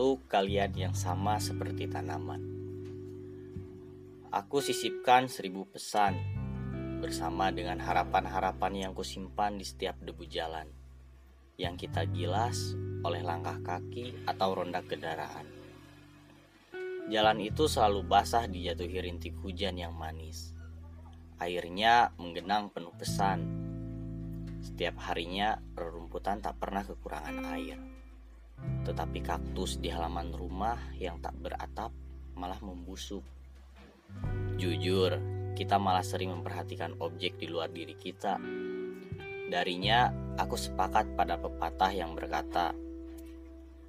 untuk kalian yang sama seperti tanaman. Aku sisipkan seribu pesan bersama dengan harapan-harapan yang kusimpan di setiap debu jalan yang kita gilas oleh langkah kaki atau ronda kendaraan. Jalan itu selalu basah dijatuhi rintik hujan yang manis. Airnya menggenang penuh pesan. Setiap harinya rerumputan tak pernah kekurangan air. Tetapi kaktus di halaman rumah yang tak beratap malah membusuk. Jujur, kita malah sering memperhatikan objek di luar diri kita. Darinya, aku sepakat pada pepatah yang berkata,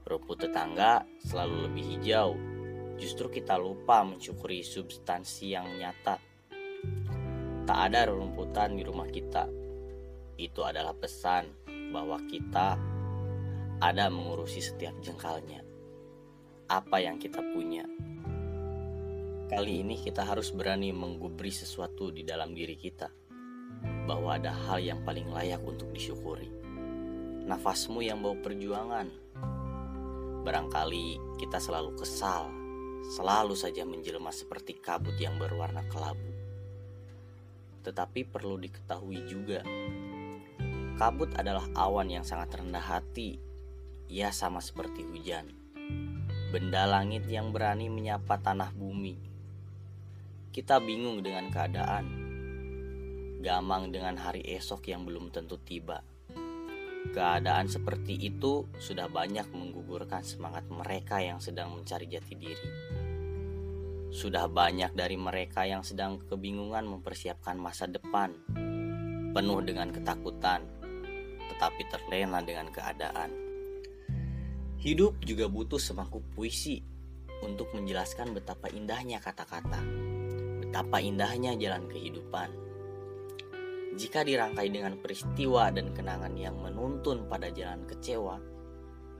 rumput tetangga selalu lebih hijau. Justru kita lupa mensyukuri substansi yang nyata. Tak ada rerumputan di rumah kita. Itu adalah pesan bahwa kita ada mengurusi setiap jengkalnya. Apa yang kita punya. Kali ini kita harus berani menggubri sesuatu di dalam diri kita. Bahwa ada hal yang paling layak untuk disyukuri. Nafasmu yang bawa perjuangan. Barangkali kita selalu kesal, selalu saja menjelma seperti kabut yang berwarna kelabu. Tetapi perlu diketahui juga, kabut adalah awan yang sangat rendah hati ia sama seperti hujan. Benda langit yang berani menyapa tanah bumi. Kita bingung dengan keadaan. Gamang dengan hari esok yang belum tentu tiba. Keadaan seperti itu sudah banyak menggugurkan semangat mereka yang sedang mencari jati diri. Sudah banyak dari mereka yang sedang kebingungan mempersiapkan masa depan, penuh dengan ketakutan, tetapi terlena dengan keadaan. Hidup juga butuh semangkuk puisi untuk menjelaskan betapa indahnya kata-kata, betapa indahnya jalan kehidupan. Jika dirangkai dengan peristiwa dan kenangan yang menuntun pada jalan kecewa,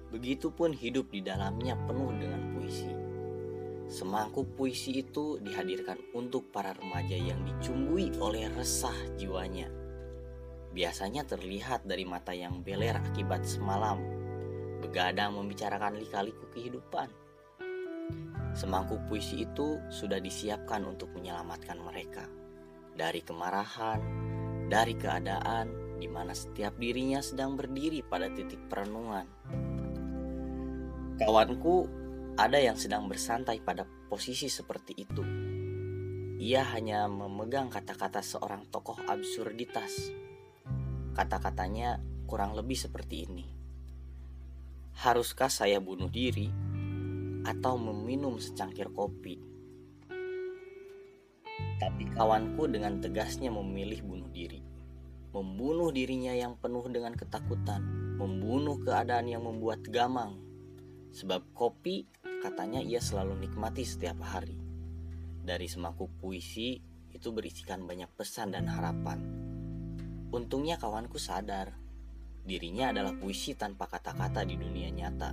begitupun hidup di dalamnya penuh dengan puisi. Semangkuk puisi itu dihadirkan untuk para remaja yang dicumbui oleh resah jiwanya. Biasanya terlihat dari mata yang beler akibat semalam begadang membicarakan lika-liku kehidupan. Semangkuk puisi itu sudah disiapkan untuk menyelamatkan mereka dari kemarahan, dari keadaan di mana setiap dirinya sedang berdiri pada titik perenungan. Kawanku ada yang sedang bersantai pada posisi seperti itu. Ia hanya memegang kata-kata seorang tokoh absurditas. Kata-katanya kurang lebih seperti ini. Haruskah saya bunuh diri atau meminum secangkir kopi? Tapi kawanku dengan tegasnya memilih bunuh diri. Membunuh dirinya yang penuh dengan ketakutan, membunuh keadaan yang membuat gamang. Sebab kopi katanya ia selalu nikmati setiap hari. Dari semangkuk puisi itu berisikan banyak pesan dan harapan. Untungnya kawanku sadar dirinya adalah puisi tanpa kata-kata di dunia nyata.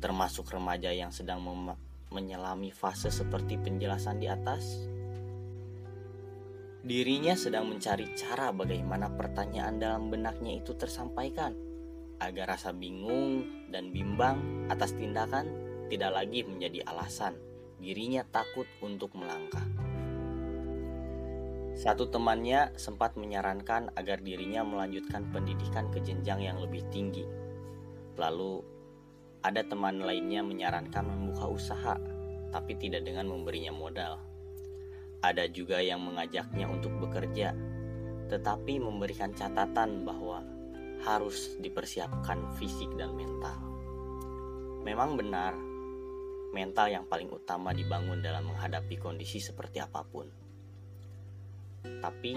Termasuk remaja yang sedang menyelami fase seperti penjelasan di atas. Dirinya sedang mencari cara bagaimana pertanyaan dalam benaknya itu tersampaikan agar rasa bingung dan bimbang atas tindakan tidak lagi menjadi alasan dirinya takut untuk melangkah. Satu temannya sempat menyarankan agar dirinya melanjutkan pendidikan ke jenjang yang lebih tinggi. Lalu, ada teman lainnya menyarankan membuka usaha, tapi tidak dengan memberinya modal. Ada juga yang mengajaknya untuk bekerja, tetapi memberikan catatan bahwa harus dipersiapkan fisik dan mental. Memang benar, mental yang paling utama dibangun dalam menghadapi kondisi seperti apa pun. Tapi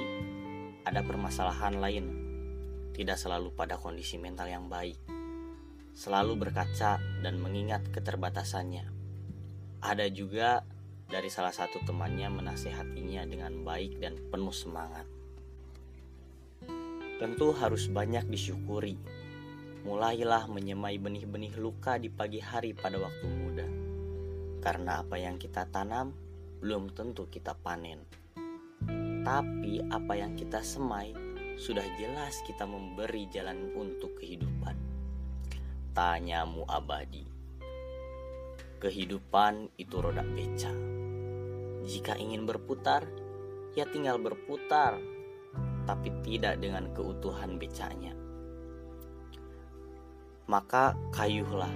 ada permasalahan lain, tidak selalu pada kondisi mental yang baik. Selalu berkaca dan mengingat keterbatasannya. Ada juga dari salah satu temannya menasehatinya dengan baik dan penuh semangat. Tentu harus banyak disyukuri. Mulailah menyemai benih-benih luka di pagi hari pada waktu muda. Karena apa yang kita tanam belum tentu kita panen. Tapi apa yang kita semai sudah jelas kita memberi jalan untuk kehidupan. Tanyamu abadi. Kehidupan itu roda beca. Jika ingin berputar, ya tinggal berputar, tapi tidak dengan keutuhan becanya. Maka kayuhlah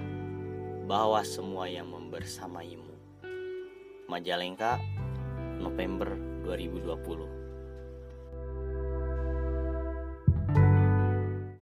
bawa semua yang membersamaimu. Majalengka, November 2020